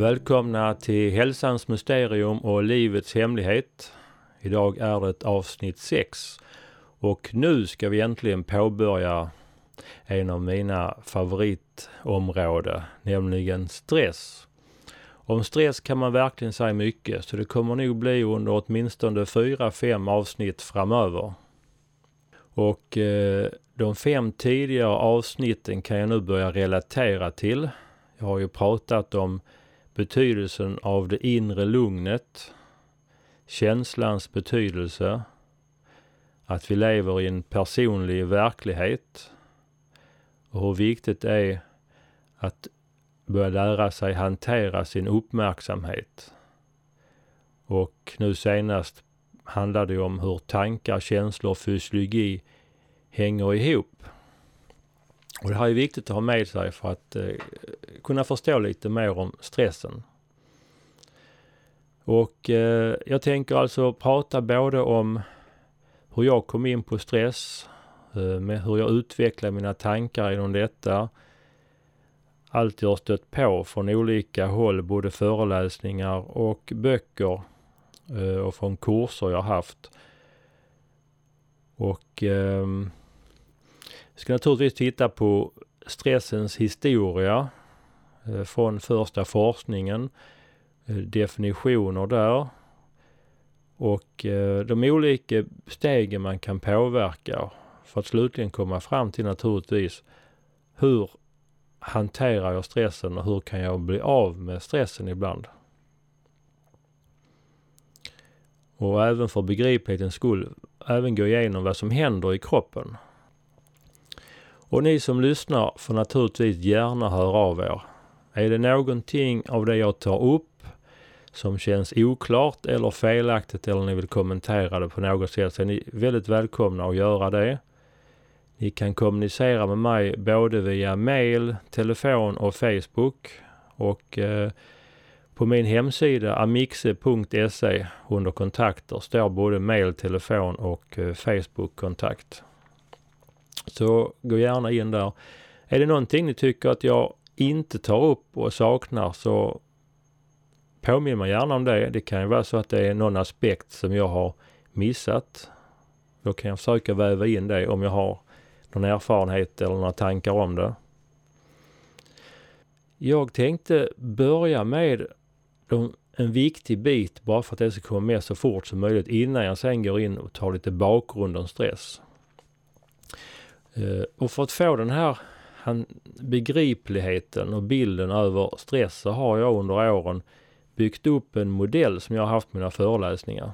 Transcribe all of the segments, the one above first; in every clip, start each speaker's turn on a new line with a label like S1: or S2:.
S1: Välkomna till Hälsans mysterium och livets hemlighet. Idag är det avsnitt 6 och nu ska vi äntligen påbörja en av mina favoritområden, nämligen stress. Om stress kan man verkligen säga mycket, så det kommer nog bli under åtminstone fyra, fem avsnitt framöver. Och eh, de fem tidigare avsnitten kan jag nu börja relatera till. Jag har ju pratat om betydelsen av det inre lugnet, känslans betydelse, att vi lever i en personlig verklighet och hur viktigt det är att börja lära sig hantera sin uppmärksamhet. Och nu senast handlar det om hur tankar, känslor och fysiologi hänger ihop. Och det här är viktigt att ha med sig för att eh, kunna förstå lite mer om stressen. Och eh, jag tänker alltså prata både om hur jag kom in på stress, eh, med hur jag utvecklar mina tankar inom detta. Allt jag har stött på från olika håll, både föreläsningar och böcker eh, och från kurser jag haft. Och eh, jag ska naturligtvis titta på stressens historia eh, från första forskningen, eh, definitioner där och eh, de olika stegen man kan påverka för att slutligen komma fram till naturligtvis hur hanterar jag stressen och hur kan jag bli av med stressen ibland? Och även för begriplighetens skull, även gå igenom vad som händer i kroppen. Och ni som lyssnar får naturligtvis gärna höra av er. Är det någonting av det jag tar upp som känns oklart eller felaktigt eller ni vill kommentera det på något sätt så är ni väldigt välkomna att göra det. Ni kan kommunicera med mig både via mail, telefon och Facebook. Och eh, på min hemsida amixe.se under kontakter står både mail, telefon och eh, Facebook-kontakt. Så gå gärna in där. Är det någonting ni tycker att jag inte tar upp och saknar så påminn mig gärna om det. Det kan ju vara så att det är någon aspekt som jag har missat. Då kan jag försöka väva in det om jag har någon erfarenhet eller några tankar om det. Jag tänkte börja med en viktig bit bara för att det ska komma med så fort som möjligt innan jag sen går in och tar lite bakgrund om stress. Eh, och för att få den här begripligheten och bilden över stress så har jag under åren byggt upp en modell som jag har haft mina föreläsningar.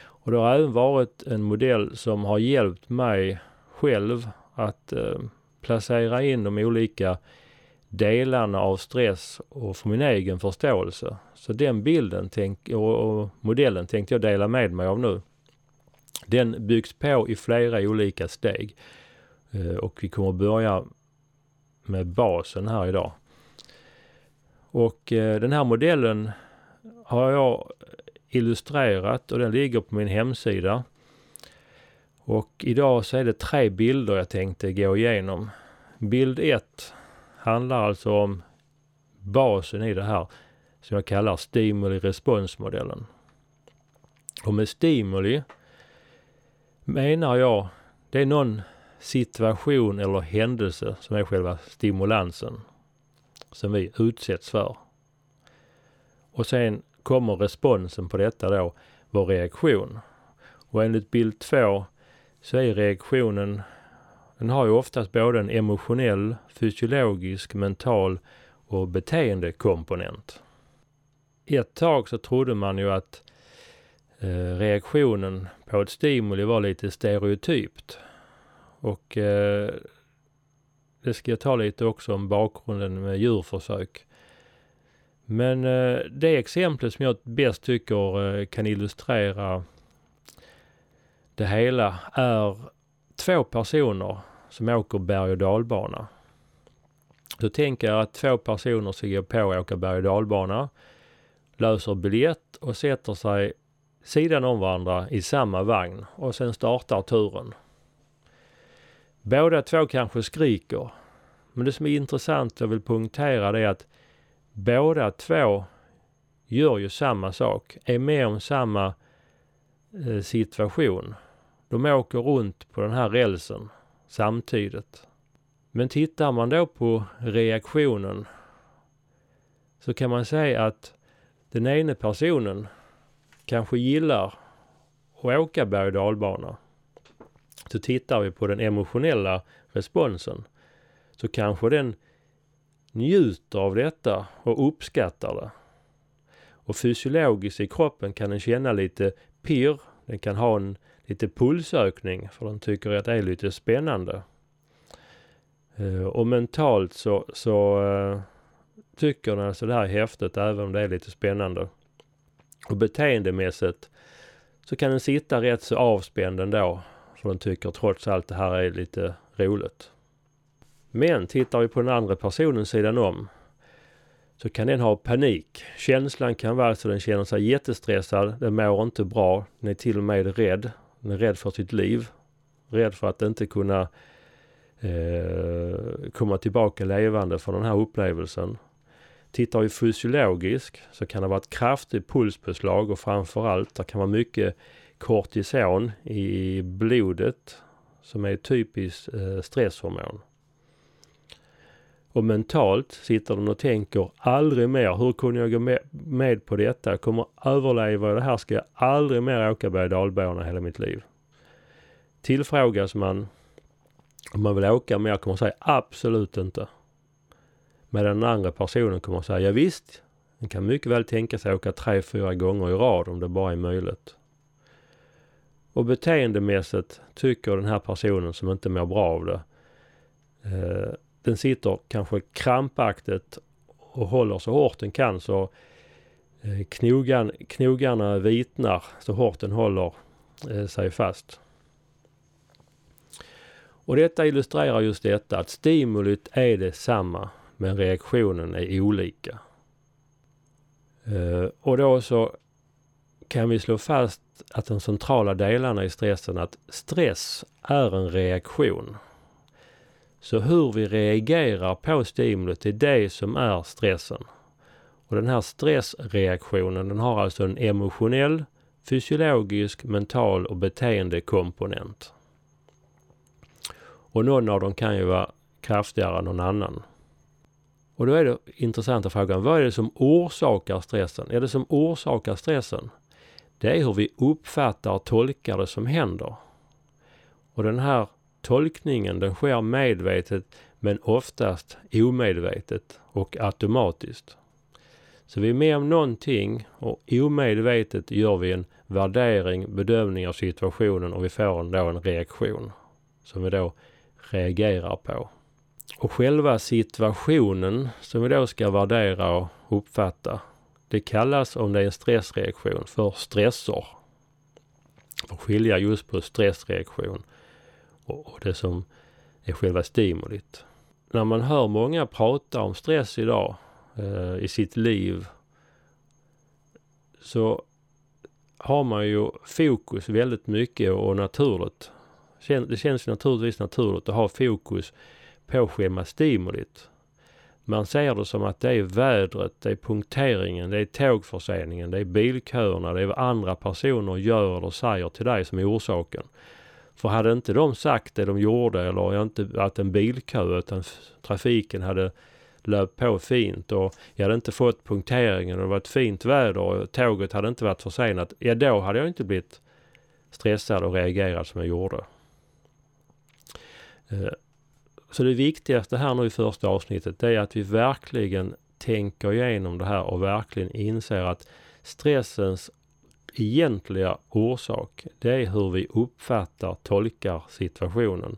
S1: Och det har även varit en modell som har hjälpt mig själv att eh, placera in de olika delarna av stress och för min egen förståelse. Så den bilden tänk, och, och modellen tänkte jag dela med mig av nu. Den byggs på i flera olika steg. Eh, och vi kommer börja med basen här idag. Och eh, den här modellen har jag illustrerat och den ligger på min hemsida. Och idag så är det tre bilder jag tänkte gå igenom. Bild 1 handlar alltså om basen i det här som jag kallar stimuli-responsmodellen. Och med stimuli menar jag, det är någon situation eller händelse som är själva stimulansen som vi utsätts för. Och sen kommer responsen på detta då vår reaktion. Och enligt bild 2 så är reaktionen, den har ju oftast både en emotionell, fysiologisk, mental och beteendekomponent. Ett tag så trodde man ju att eh, reaktionen på ett stimuli var lite stereotypt. Och eh, det ska jag ta lite också om bakgrunden med djurförsök. Men eh, det exemplet som jag bäst tycker eh, kan illustrera det hela är två personer som åker berg och dalbana. Då tänker jag att två personer ska gå på och åka berg och dalbana. löser biljett och sätter sig sidan om varandra i samma vagn och sen startar turen. Båda två kanske skriker. Men det som är intressant jag vill punktera det är att båda två gör ju samma sak, är med om samma eh, situation. De åker runt på den här rälsen samtidigt. Men tittar man då på reaktionen så kan man säga att den ene personen kanske gillar att åka berg och dalbana. Så tittar vi på den emotionella responsen så kanske den njuter av detta och uppskattar det. Och fysiologiskt i kroppen kan den känna lite pirr, den kan ha en lite pulsökning för den tycker att det är lite spännande. Eh, och mentalt så, så eh, tycker den alltså det här är häftigt även om det är lite spännande. Och beteendemässigt så kan den sitta rätt så avspänd ändå. För den tycker trots allt det här är lite roligt. Men tittar vi på den andra personen sidan om så kan den ha panik. Känslan kan vara så den känner sig jättestressad, den mår inte bra, den är till och med rädd. Den är rädd för sitt liv. Rädd för att inte kunna eh, komma tillbaka levande från den här upplevelsen. Tittar vi fysiologiskt så kan det vara ett kraftigt pulspåslag och framförallt det kan vara mycket kortison i blodet som är ett typiskt eh, stresshormon. Och mentalt sitter den och tänker aldrig mer, hur kunde jag gå med, på detta? Jag kommer överleva det här, ska jag aldrig mer åka berg dalbana hela mitt liv. Tillfrågas man om man vill åka mer kommer man säga absolut inte. Medan den andra personen kommer säga ja, visst, den kan mycket väl tänka sig att åka tre, fyra gånger i rad om det bara är möjligt. Och beteendemässigt tycker den här personen som inte mår bra av det eh, den sitter kanske krampaktigt och håller så hårt den kan så eh, knogan, knogarna vitnar så hårt den håller eh, sig fast. Och detta illustrerar just detta att stimulit är detsamma men reaktionen är olika. Eh, och då så kan vi slå fast att de centrala delarna i stressen att stress är en reaktion. Så hur vi reagerar på stimulet är det som är stressen. Och den här stressreaktionen den har alltså en emotionell, fysiologisk, mental och beteendekomponent. Och någon av dem kan ju vara kraftigare än någon annan. Och då är det intressanta frågan, vad är det som orsakar stressen? Är det som orsakar stressen? Det är hur vi uppfattar och tolkar det som händer. Och den här tolkningen den sker medvetet men oftast omedvetet och automatiskt. Så vi är med om någonting och omedvetet gör vi en värdering, bedömning av situationen och vi får då en reaktion som vi då reagerar på. Och själva situationen som vi då ska värdera och uppfatta, det kallas om det är en stressreaktion för stressor. För att skilja just på stressreaktion och det som är själva stimulit. När man hör många prata om stress idag eh, i sitt liv så har man ju fokus väldigt mycket och naturligt. Det känns naturligtvis naturligt att ha fokus på själva stimulit. Man ser det som att det är vädret, det är punkteringen, det är tågförseningen, det är bilköerna, det är vad andra personer gör eller säger till dig som är orsaken. För hade inte de sagt det de gjorde eller inte att en bilkö utan trafiken hade löpt på fint och jag hade inte fått punkteringen och det var ett fint väder och tåget hade inte varit försenat. Ja, då hade jag inte blivit stressad och reagerat som jag gjorde. Eh, så det viktigaste här nu i första avsnittet det är att vi verkligen tänker igenom det här och verkligen inser att stressens egentliga orsak, det är hur vi uppfattar, tolkar situationen.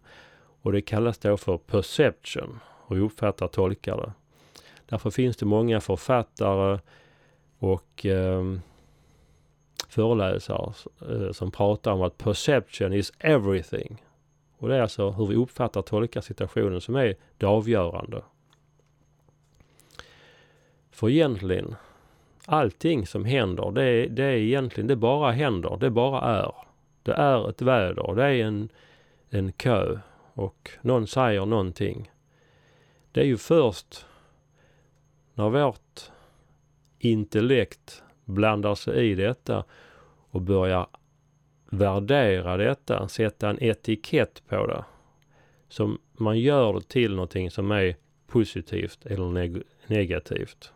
S1: Och det kallas då för perception, hur vi uppfattar, tolkar det. Därför finns det många författare och eh, föreläsare eh, som pratar om att perception is everything. Och det är alltså hur vi uppfattar tolkar situationen som är det avgörande. För egentligen allting som händer, det, är, det är egentligen, det bara händer, det bara är. Det är ett väder, det är en, en kö och någon säger någonting. Det är ju först när vårt intellekt blandar sig i detta och börjar värdera detta, sätta en etikett på det. Som man gör det till någonting som är positivt eller neg negativt.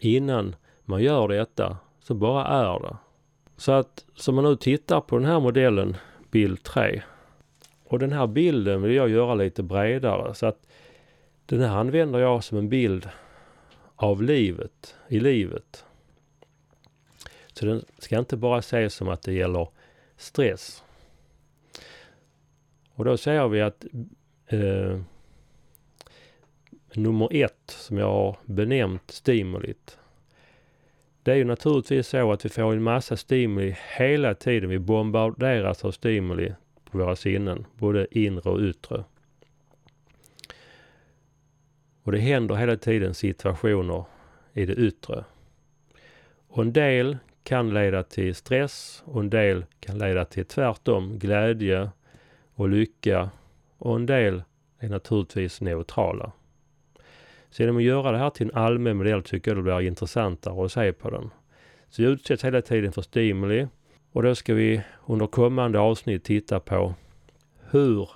S1: Innan man gör detta så bara är det. Så att som man nu tittar på den här modellen, bild 3. Och den här bilden vill jag göra lite bredare så att den här använder jag som en bild av livet, i livet. Så den ska inte bara ses som att det gäller stress. Och då ser vi att eh, nummer ett som jag har benämnt stimulit. Det är ju naturligtvis så att vi får en massa stimuli hela tiden. Vi bombarderas av stimuli på våra sinnen, både inre och yttre. Och det händer hela tiden situationer i det yttre. Och en del kan leda till stress och en del kan leda till tvärtom glädje och lycka och en del är naturligtvis neutrala. Så genom att göra det här till en allmän modell tycker jag det blir intressantare att se på den. Så jag utsätts hela tiden för stimuli och då ska vi under kommande avsnitt titta på hur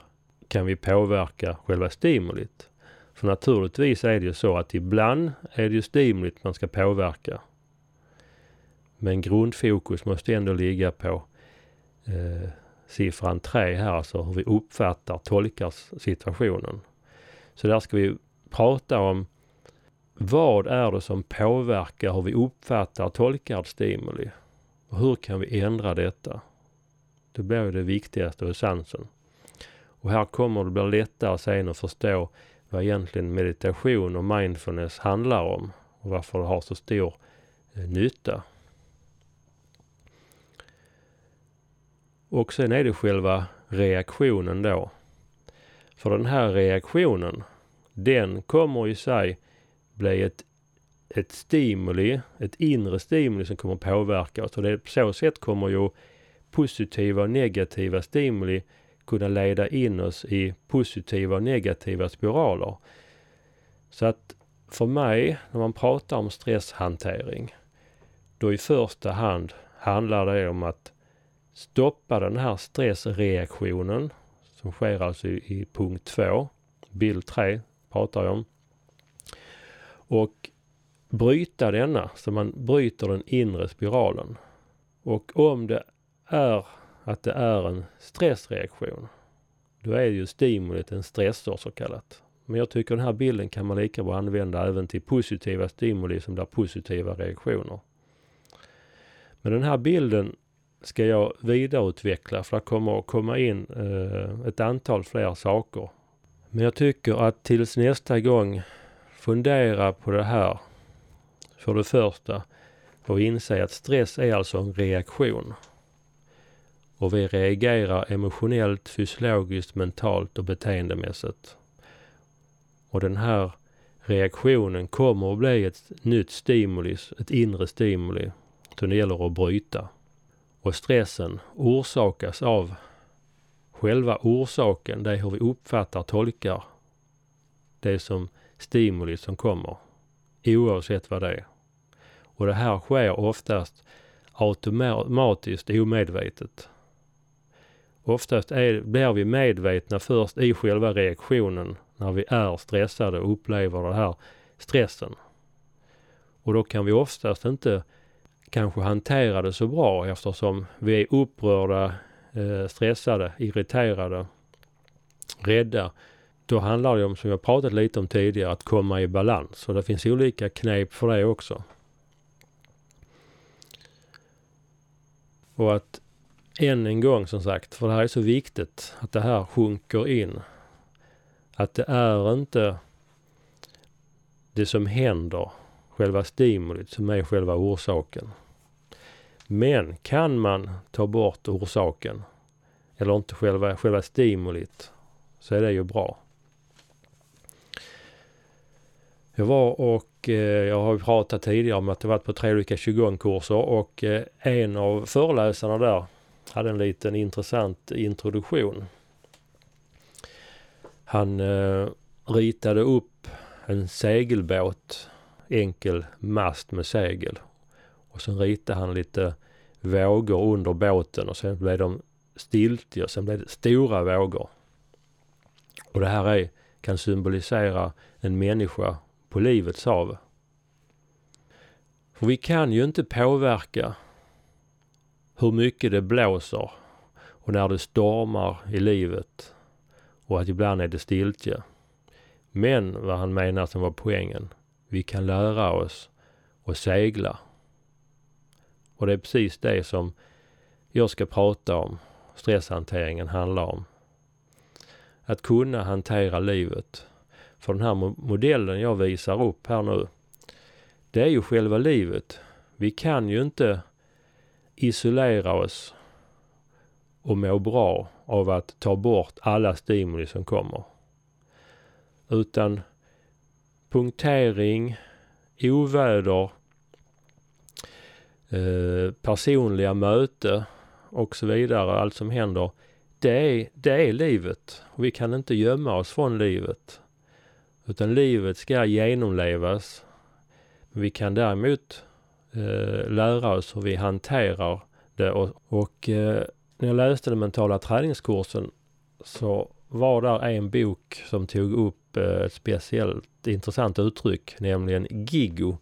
S1: kan vi påverka själva stimulit? För naturligtvis är det ju så att ibland är det ju stimulit man ska påverka. Men grundfokus måste ändå ligga på eh, siffran 3 här, alltså hur vi uppfattar, tolkar situationen. Så där ska vi prata om vad är det som påverkar hur vi uppfattar, tolkad stimuli? Och hur kan vi ändra detta? Det blir det viktigaste och essensen. Och här kommer det bli lättare sen att förstå vad egentligen meditation och mindfulness handlar om och varför det har så stor eh, nytta. Och sen är det själva reaktionen då. För den här reaktionen, den kommer i sig bli ett, ett stimuli, ett inre stimuli som kommer påverka oss. Och det, på så sätt kommer ju positiva och negativa stimuli kunna leda in oss i positiva och negativa spiraler. Så att för mig, när man pratar om stresshantering, då i första hand handlar det om att stoppa den här stressreaktionen som sker alltså i, i punkt 2, bild 3 pratar jag om. Och bryta denna, så man bryter den inre spiralen. Och om det är att det är en stressreaktion, då är ju stimulit en stressor så kallat. Men jag tycker den här bilden kan man lika bra använda även till positiva stimuli som blir positiva reaktioner. Men den här bilden ska jag vidareutveckla för det kommer att komma in eh, ett antal fler saker. Men jag tycker att tills nästa gång fundera på det här. För det första och inse att stress är alltså en reaktion. Och vi reagerar emotionellt, fysiologiskt, mentalt och beteendemässigt. Och den här reaktionen kommer att bli ett nytt stimuli, ett inre stimuli som det gäller att bryta. Och stressen orsakas av själva orsaken, det är hur vi uppfattar, tolkar det som stimuli som kommer. Oavsett vad det är. Och det här sker oftast automatiskt omedvetet. Oftast är, blir vi medvetna först i själva reaktionen när vi är stressade och upplever den här stressen. Och då kan vi oftast inte kanske hantera det så bra eftersom vi är upprörda, Eh, stressade, irriterade, rädda. Då handlar det om, som jag pratat lite om tidigare, att komma i balans. Och det finns olika knep för det också. Och att än en gång som sagt, för det här är så viktigt att det här sjunker in. Att det är inte det som händer, själva stimulit, som är själva orsaken. Men kan man ta bort orsaken, eller inte själva, själva stimulit, så är det ju bra. Jag var och eh, jag har pratat tidigare om att jag varit på tre olika qigong-kurser och eh, en av föreläsarna där hade en liten intressant introduktion. Han eh, ritade upp en segelbåt, enkel mast med segel. Och sen ritade han lite vågor under båten och sen blev de stiltje och sen blev det stora vågor. Och det här är, kan symbolisera en människa på livets hav. För vi kan ju inte påverka hur mycket det blåser och när det stormar i livet och att ibland är det stiltje. Men vad han menar som var poängen, vi kan lära oss att segla. Och det är precis det som jag ska prata om, stresshanteringen handlar om. Att kunna hantera livet. För den här modellen jag visar upp här nu, det är ju själva livet. Vi kan ju inte isolera oss och må bra av att ta bort alla stimuli som kommer. Utan punktering, oväder, eh, personliga möte och så vidare, allt som händer. Det är, det är livet och vi kan inte gömma oss från livet. Utan livet ska genomlevas. Vi kan däremot eh, lära oss hur vi hanterar det. Och, och eh, när jag läste den mentala träningskursen så var där en bok som tog upp eh, ett speciellt intressant uttryck, nämligen GIGO,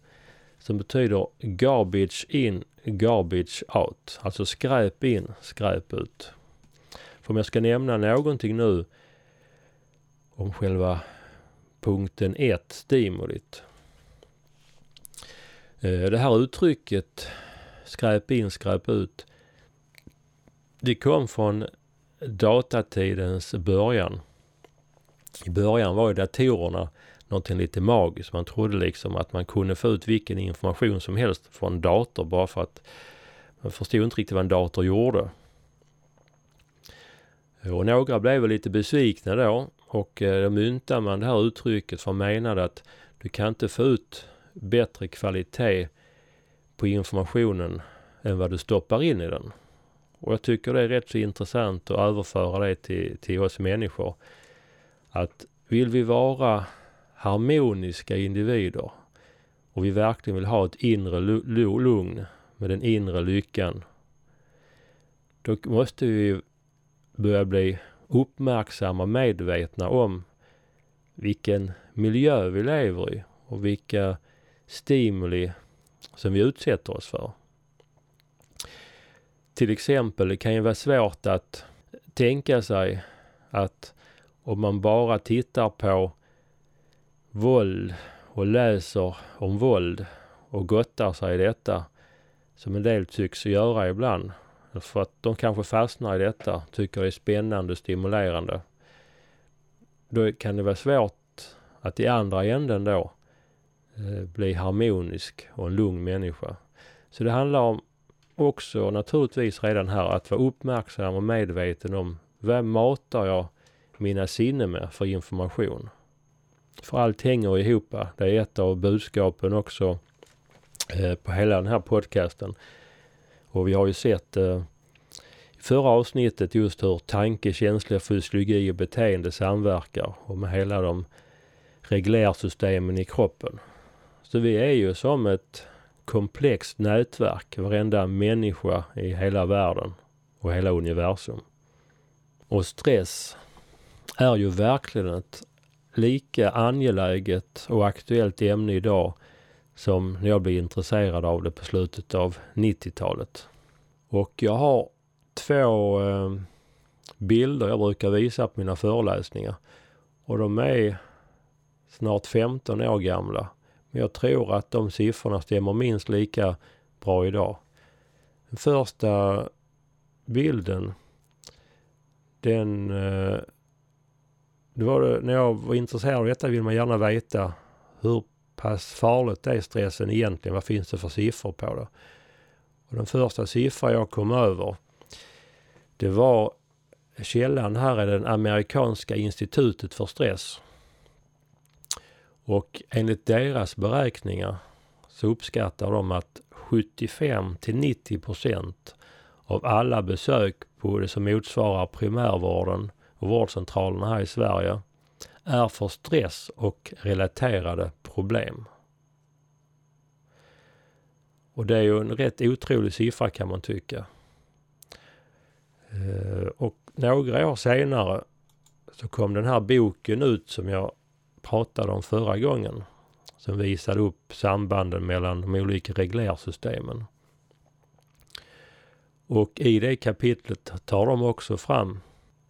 S1: som betyder garbage in, garbage out. Alltså skräp in, skräp ut. För om jag ska nämna någonting nu om själva punkten 1, stimulit. Eh, det här uttrycket skräp in, skräp ut. Det kom från datatidens början. I början var ju datorerna någonting lite magiskt. Man trodde liksom att man kunde få ut vilken information som helst från en dator bara för att man förstod inte riktigt vad en dator gjorde. Och några blev väl lite besvikna då och eh, då myntade man det här uttrycket för man menade att du kan inte få ut bättre kvalitet på informationen än vad du stoppar in i den. Och jag tycker det är rätt så intressant att överföra det till, till oss människor. Att vill vi vara harmoniska individer och vi verkligen vill ha ett inre lugn med den inre lyckan. Då måste vi börja bli uppmärksamma, medvetna om vilken miljö vi lever i och vilka stimuli som vi utsätter oss för. Till exempel, det kan ju vara svårt att tänka sig att om man bara tittar på våld och läser om våld och gottar sig i detta, som en del tycks göra ibland, för att de kanske fastnar i detta, tycker det är spännande och stimulerande. Då kan det vara svårt att i andra änden då eh, bli harmonisk och en lugn människa. Så det handlar om också naturligtvis redan här att vara uppmärksam och medveten om vad matar jag mina sinnen med för information. För allt hänger ihop. Det är ett av budskapen också eh, på hela den här podcasten. Och vi har ju sett eh, i förra avsnittet just hur tanke, känsla, fysiologi och beteende samverkar och med hela de reglersystemen i kroppen. Så vi är ju som ett komplext nätverk, varenda människa i hela världen och hela universum. Och stress är ju verkligen ett lika angeläget och aktuellt ämne idag som när jag blev intresserad av det på slutet av 90-talet. Och jag har två eh, bilder jag brukar visa på mina föreläsningar. Och de är snart 15 år gamla. Men jag tror att de siffrorna stämmer minst lika bra idag. Den första bilden, den... Eh, det var när jag var intresserad av detta vill man gärna veta hur pass farligt är stressen egentligen? Vad finns det för siffror på det? Och den första siffran jag kom över, det var källan här är den amerikanska institutet för stress. Och enligt deras beräkningar så uppskattar de att 75 till 90 procent av alla besök på det som motsvarar primärvården och vårdcentralerna här i Sverige är för stress och relaterade problem. Och det är ju en rätt otrolig siffra kan man tycka. Eh, och några år senare så kom den här boken ut som jag pratade om förra gången. Som visade upp sambanden mellan de olika reglersystemen. Och i det kapitlet tar de också fram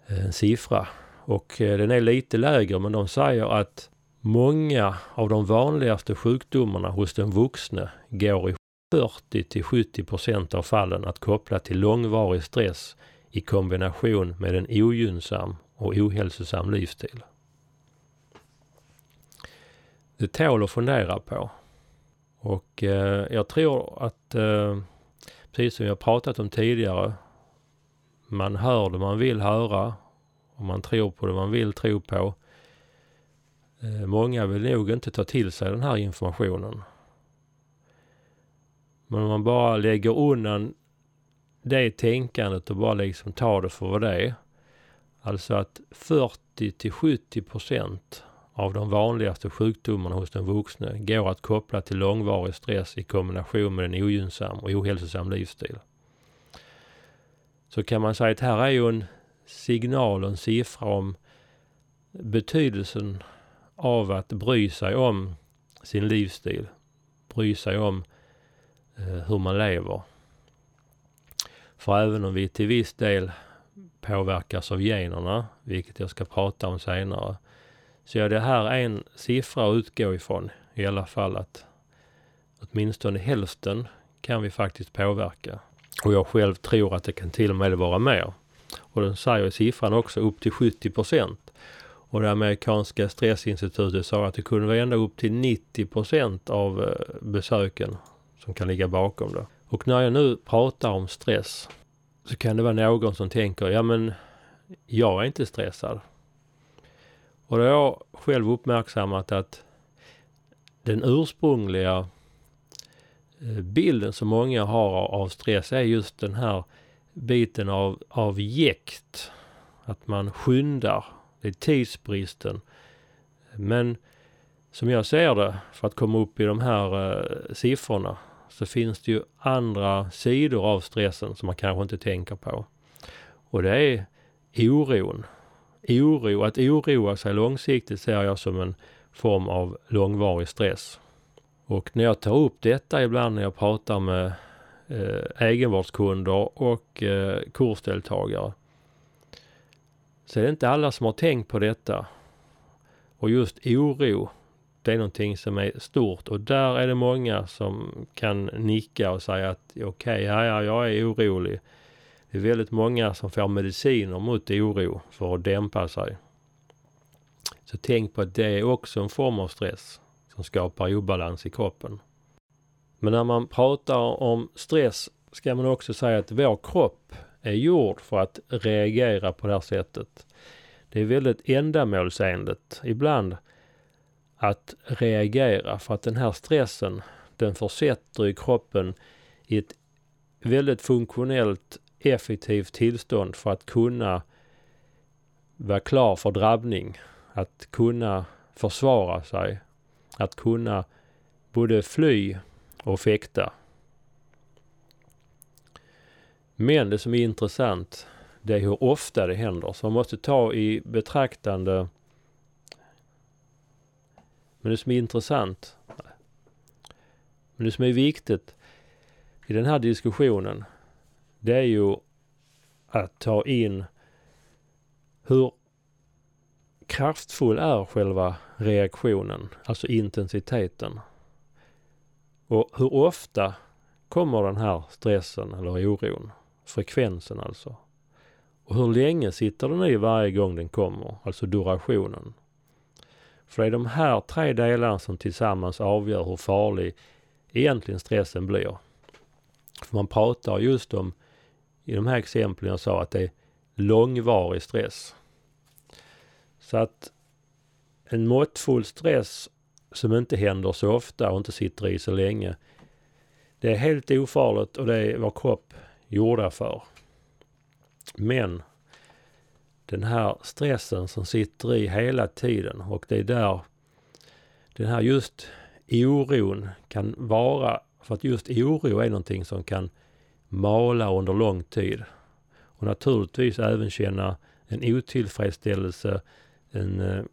S1: Eh, en siffra. Och eh, den är lite lägre men de säger att många av de vanligaste sjukdomarna hos den vuxne går i 40 till 70 procent av fallen att koppla till långvarig stress i kombination med en ogynnsam och ohälsosam livsstil. Det tål att fundera på. Och eh, jag tror att, eh, precis som jag pratat om tidigare, man hör det man vill höra och man tror på det man vill tro på. Eh, många vill nog inte ta till sig den här informationen. Men om man bara lägger undan det tänkandet och bara liksom tar det för vad det är. Alltså att 40 till 70 procent av de vanligaste sjukdomarna hos den vuxne går att koppla till långvarig stress i kombination med en ogynnsam och ohälsosam livsstil. Så kan man säga att här är ju en signal och en siffra om betydelsen av att bry sig om sin livsstil. Bry sig om eh, hur man lever. För även om vi till viss del påverkas av generna, vilket jag ska prata om senare, så är det här en siffra att utgå ifrån i alla fall att åtminstone hälften kan vi faktiskt påverka. Och jag själv tror att det kan till och med vara mer. Och den säger siffran också upp till 70 procent. Och det amerikanska stressinstitutet sa att det kunde vara ända upp till 90 procent av eh, besöken som kan ligga bakom det. Och när jag nu pratar om stress så kan det vara någon som tänker, ja men jag är inte stressad. Och då har jag själv uppmärksammat att den ursprungliga Eh, bilden som många har av stress är just den här biten av, av jäkt. Att man skyndar. Det är tidsbristen. Men som jag ser det, för att komma upp i de här eh, siffrorna, så finns det ju andra sidor av stressen som man kanske inte tänker på. Och det är oron. Oro, att oroa sig långsiktigt ser jag som en form av långvarig stress. Och när jag tar upp detta ibland när jag pratar med eh, egenvårdskunder och eh, kursdeltagare så är det inte alla som har tänkt på detta. Och just oro det är någonting som är stort och där är det många som kan nicka och säga att okej, okay, ja, ja, jag är orolig. Det är väldigt många som får mediciner mot oro för att dämpa sig. Så tänk på att det är också en form av stress som skapar obalans i kroppen. Men när man pratar om stress ska man också säga att vår kropp är gjord för att reagera på det här sättet. Det är väldigt ändamålsenligt. Ibland att reagera för att den här stressen den försätter i kroppen i ett väldigt funktionellt effektivt tillstånd för att kunna vara klar för drabbning. Att kunna försvara sig. Att kunna både fly och fäkta. Men det som är intressant det är hur ofta det händer. Så man måste ta i betraktande men det som är intressant, men det som är viktigt i den här diskussionen, det är ju att ta in hur kraftfull är själva reaktionen, alltså intensiteten. Och hur ofta kommer den här stressen eller oron, frekvensen alltså. Och hur länge sitter den i varje gång den kommer, alltså durationen. För det är de här tre delarna som tillsammans avgör hur farlig egentligen stressen blir. För man pratar just om, i de här exemplen jag sa, att det är långvarig stress. Så att en måttfull stress som inte händer så ofta och inte sitter i så länge. Det är helt ofarligt och det är vår kropp gjorda för. Men den här stressen som sitter i hela tiden och det är där den här just oron kan vara, för att just oro är någonting som kan mala under lång tid. Och naturligtvis även känna en otillfredsställelse, en, eh,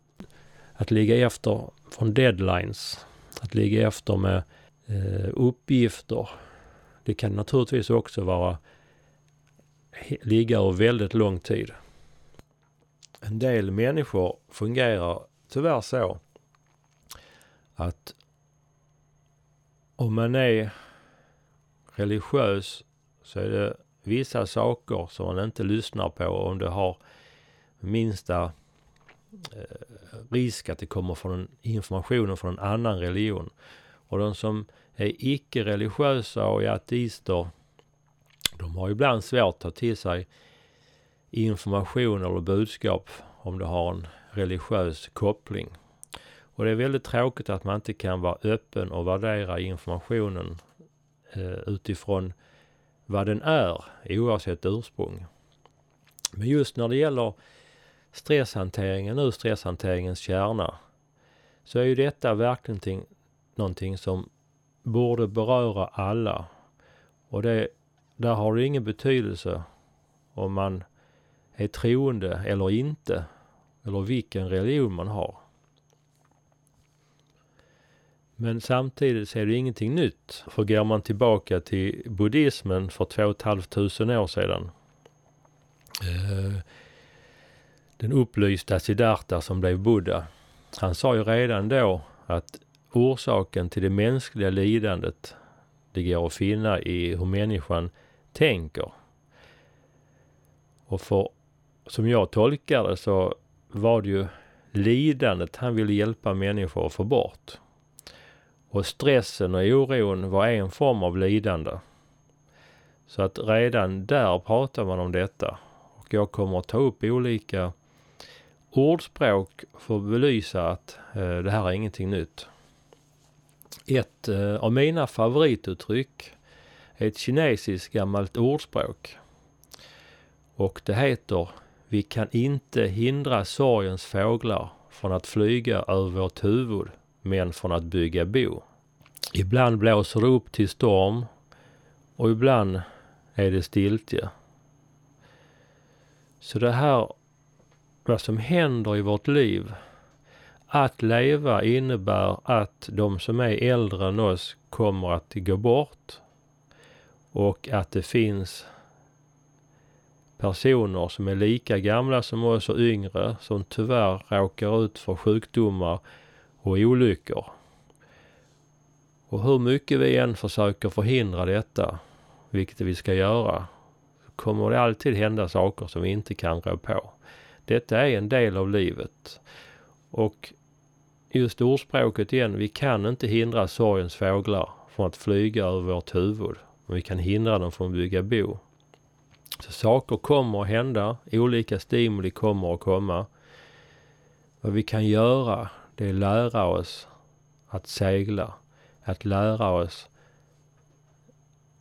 S1: att ligga efter från deadlines, att ligga efter med eh, uppgifter. Det kan naturligtvis också vara ligga över väldigt lång tid. En del människor fungerar tyvärr så att om man är religiös så är det vissa saker som man inte lyssnar på om det har minsta Eh, risk att det kommer från informationen från en annan religion. Och de som är icke-religiösa och är ateister, de har ibland svårt att ta till sig information eller budskap om det har en religiös koppling. Och det är väldigt tråkigt att man inte kan vara öppen och värdera informationen eh, utifrån vad den är, oavsett ursprung. Men just när det gäller stresshanteringen, nu stresshanteringens kärna, så är ju detta verkligen någonting som borde beröra alla. Och det, där har det ingen betydelse om man är troende eller inte, eller vilken religion man har. Men samtidigt så är det ingenting nytt. För går man tillbaka till buddhismen för 2 500 år sedan. Eh, den upplysta Siddhartha som blev Buddha. Han sa ju redan då att orsaken till det mänskliga lidandet det går att finna i hur människan tänker. Och för, som jag tolkar det så var det ju lidandet han ville hjälpa människor att få bort. Och stressen och oron var en form av lidande. Så att redan där pratar man om detta. Och jag kommer att ta upp olika ordspråk för att belysa att eh, det här är ingenting nytt. Ett eh, av mina favorituttryck är ett kinesiskt gammalt ordspråk. Och det heter Vi kan inte hindra sorgens fåglar från att flyga över vårt huvud men från att bygga bo. Ibland blåser det upp till storm och ibland är det stiltje. Så det här, vad som händer i vårt liv, att leva innebär att de som är äldre än oss kommer att gå bort och att det finns personer som är lika gamla som oss och yngre som tyvärr råkar ut för sjukdomar och olyckor. Och hur mycket vi än försöker förhindra detta, vilket vi ska göra, kommer det alltid hända saker som vi inte kan rå på. Detta är en del av livet. Och just ordspråket igen, vi kan inte hindra sorgens fåglar från att flyga över vårt huvud. Men vi kan hindra dem från att bygga bo. Så saker kommer att hända, olika stimuli kommer att komma. Vad vi kan göra, det är lära oss att segla. Att lära oss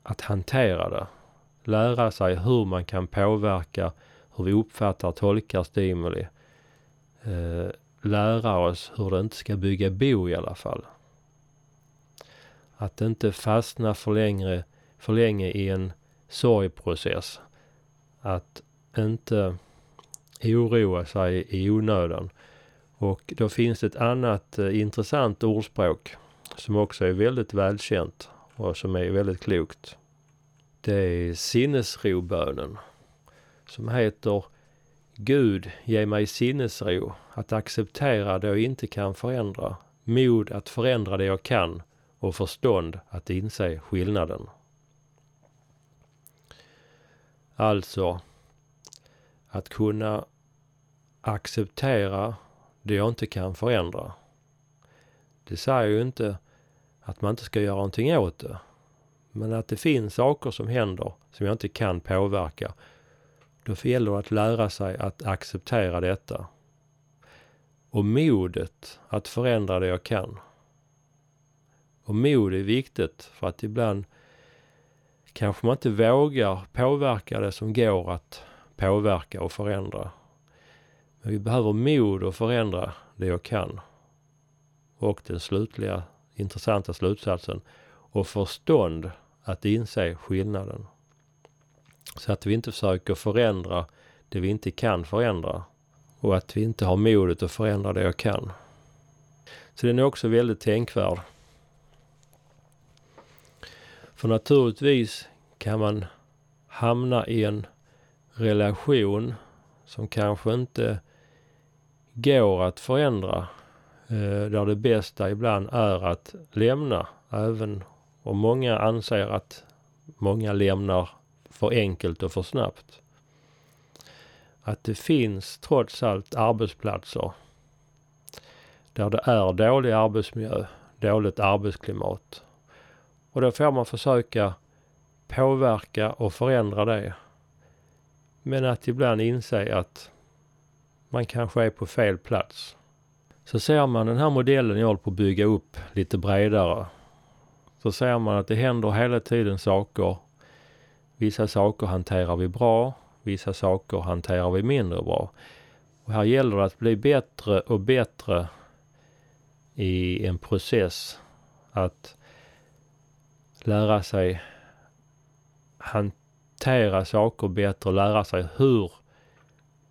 S1: att hantera det. Lära sig hur man kan påverka hur vi uppfattar och tolkar stimuli. Eh, lära oss hur det inte ska bygga bo i alla fall. Att inte fastna för, längre, för länge i en sorgprocess. Att inte oroa sig i onödan. Och då finns det ett annat eh, intressant ordspråk som också är väldigt välkänt och som är väldigt klokt. Det är sinnesrobönen som heter Gud, ge mig sinnesro att acceptera det jag inte kan förändra, mod att förändra det jag kan och förstånd att inse skillnaden. Alltså, att kunna acceptera det jag inte kan förändra. Det säger ju inte att man inte ska göra någonting åt det. Men att det finns saker som händer som jag inte kan påverka. Då gäller det att lära sig att acceptera detta. Och modet att förändra det jag kan. Och mod är viktigt för att ibland kanske man inte vågar påverka det som går att påverka och förändra. Men vi behöver mod att förändra det jag kan. Och den slutliga intressanta slutsatsen och förstånd att inse skillnaden. Så att vi inte försöker förändra det vi inte kan förändra och att vi inte har modet att förändra det jag kan. Så den är också väldigt tänkvärd. För naturligtvis kan man hamna i en relation som kanske inte går att förändra. Eh, där det bästa ibland är att lämna. Även om många anser att många lämnar för enkelt och för snabbt. Att det finns trots allt arbetsplatser där det är dålig arbetsmiljö, dåligt arbetsklimat. Och då får man försöka påverka och förändra det. Men att ibland inse att man kanske är på fel plats. Så ser man den här modellen jag håller på att bygga upp lite bredare. Så ser man att det händer hela tiden saker. Vissa saker hanterar vi bra, vissa saker hanterar vi mindre bra. Och här gäller det att bli bättre och bättre i en process att lära sig hantera saker bättre lära sig hur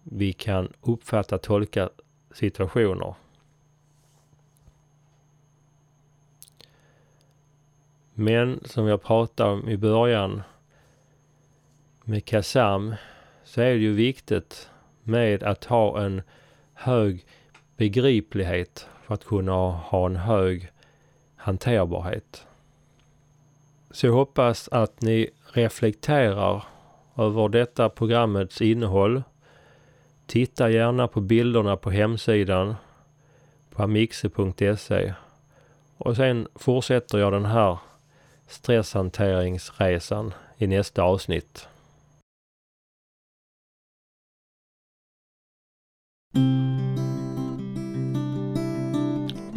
S1: vi kan uppfatta, tolka situationer. Men som jag pratade om i början med KASAM så är det ju viktigt med att ha en hög begriplighet för att kunna ha en hög hanterbarhet. Så jag hoppas att ni reflekterar över detta programmets innehåll. Titta gärna på bilderna på hemsidan på amixe.se och sen fortsätter jag den här stresshanteringsresan i nästa avsnitt.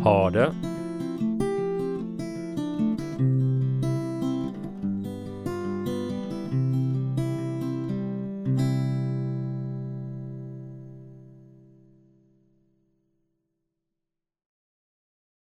S1: Ha det!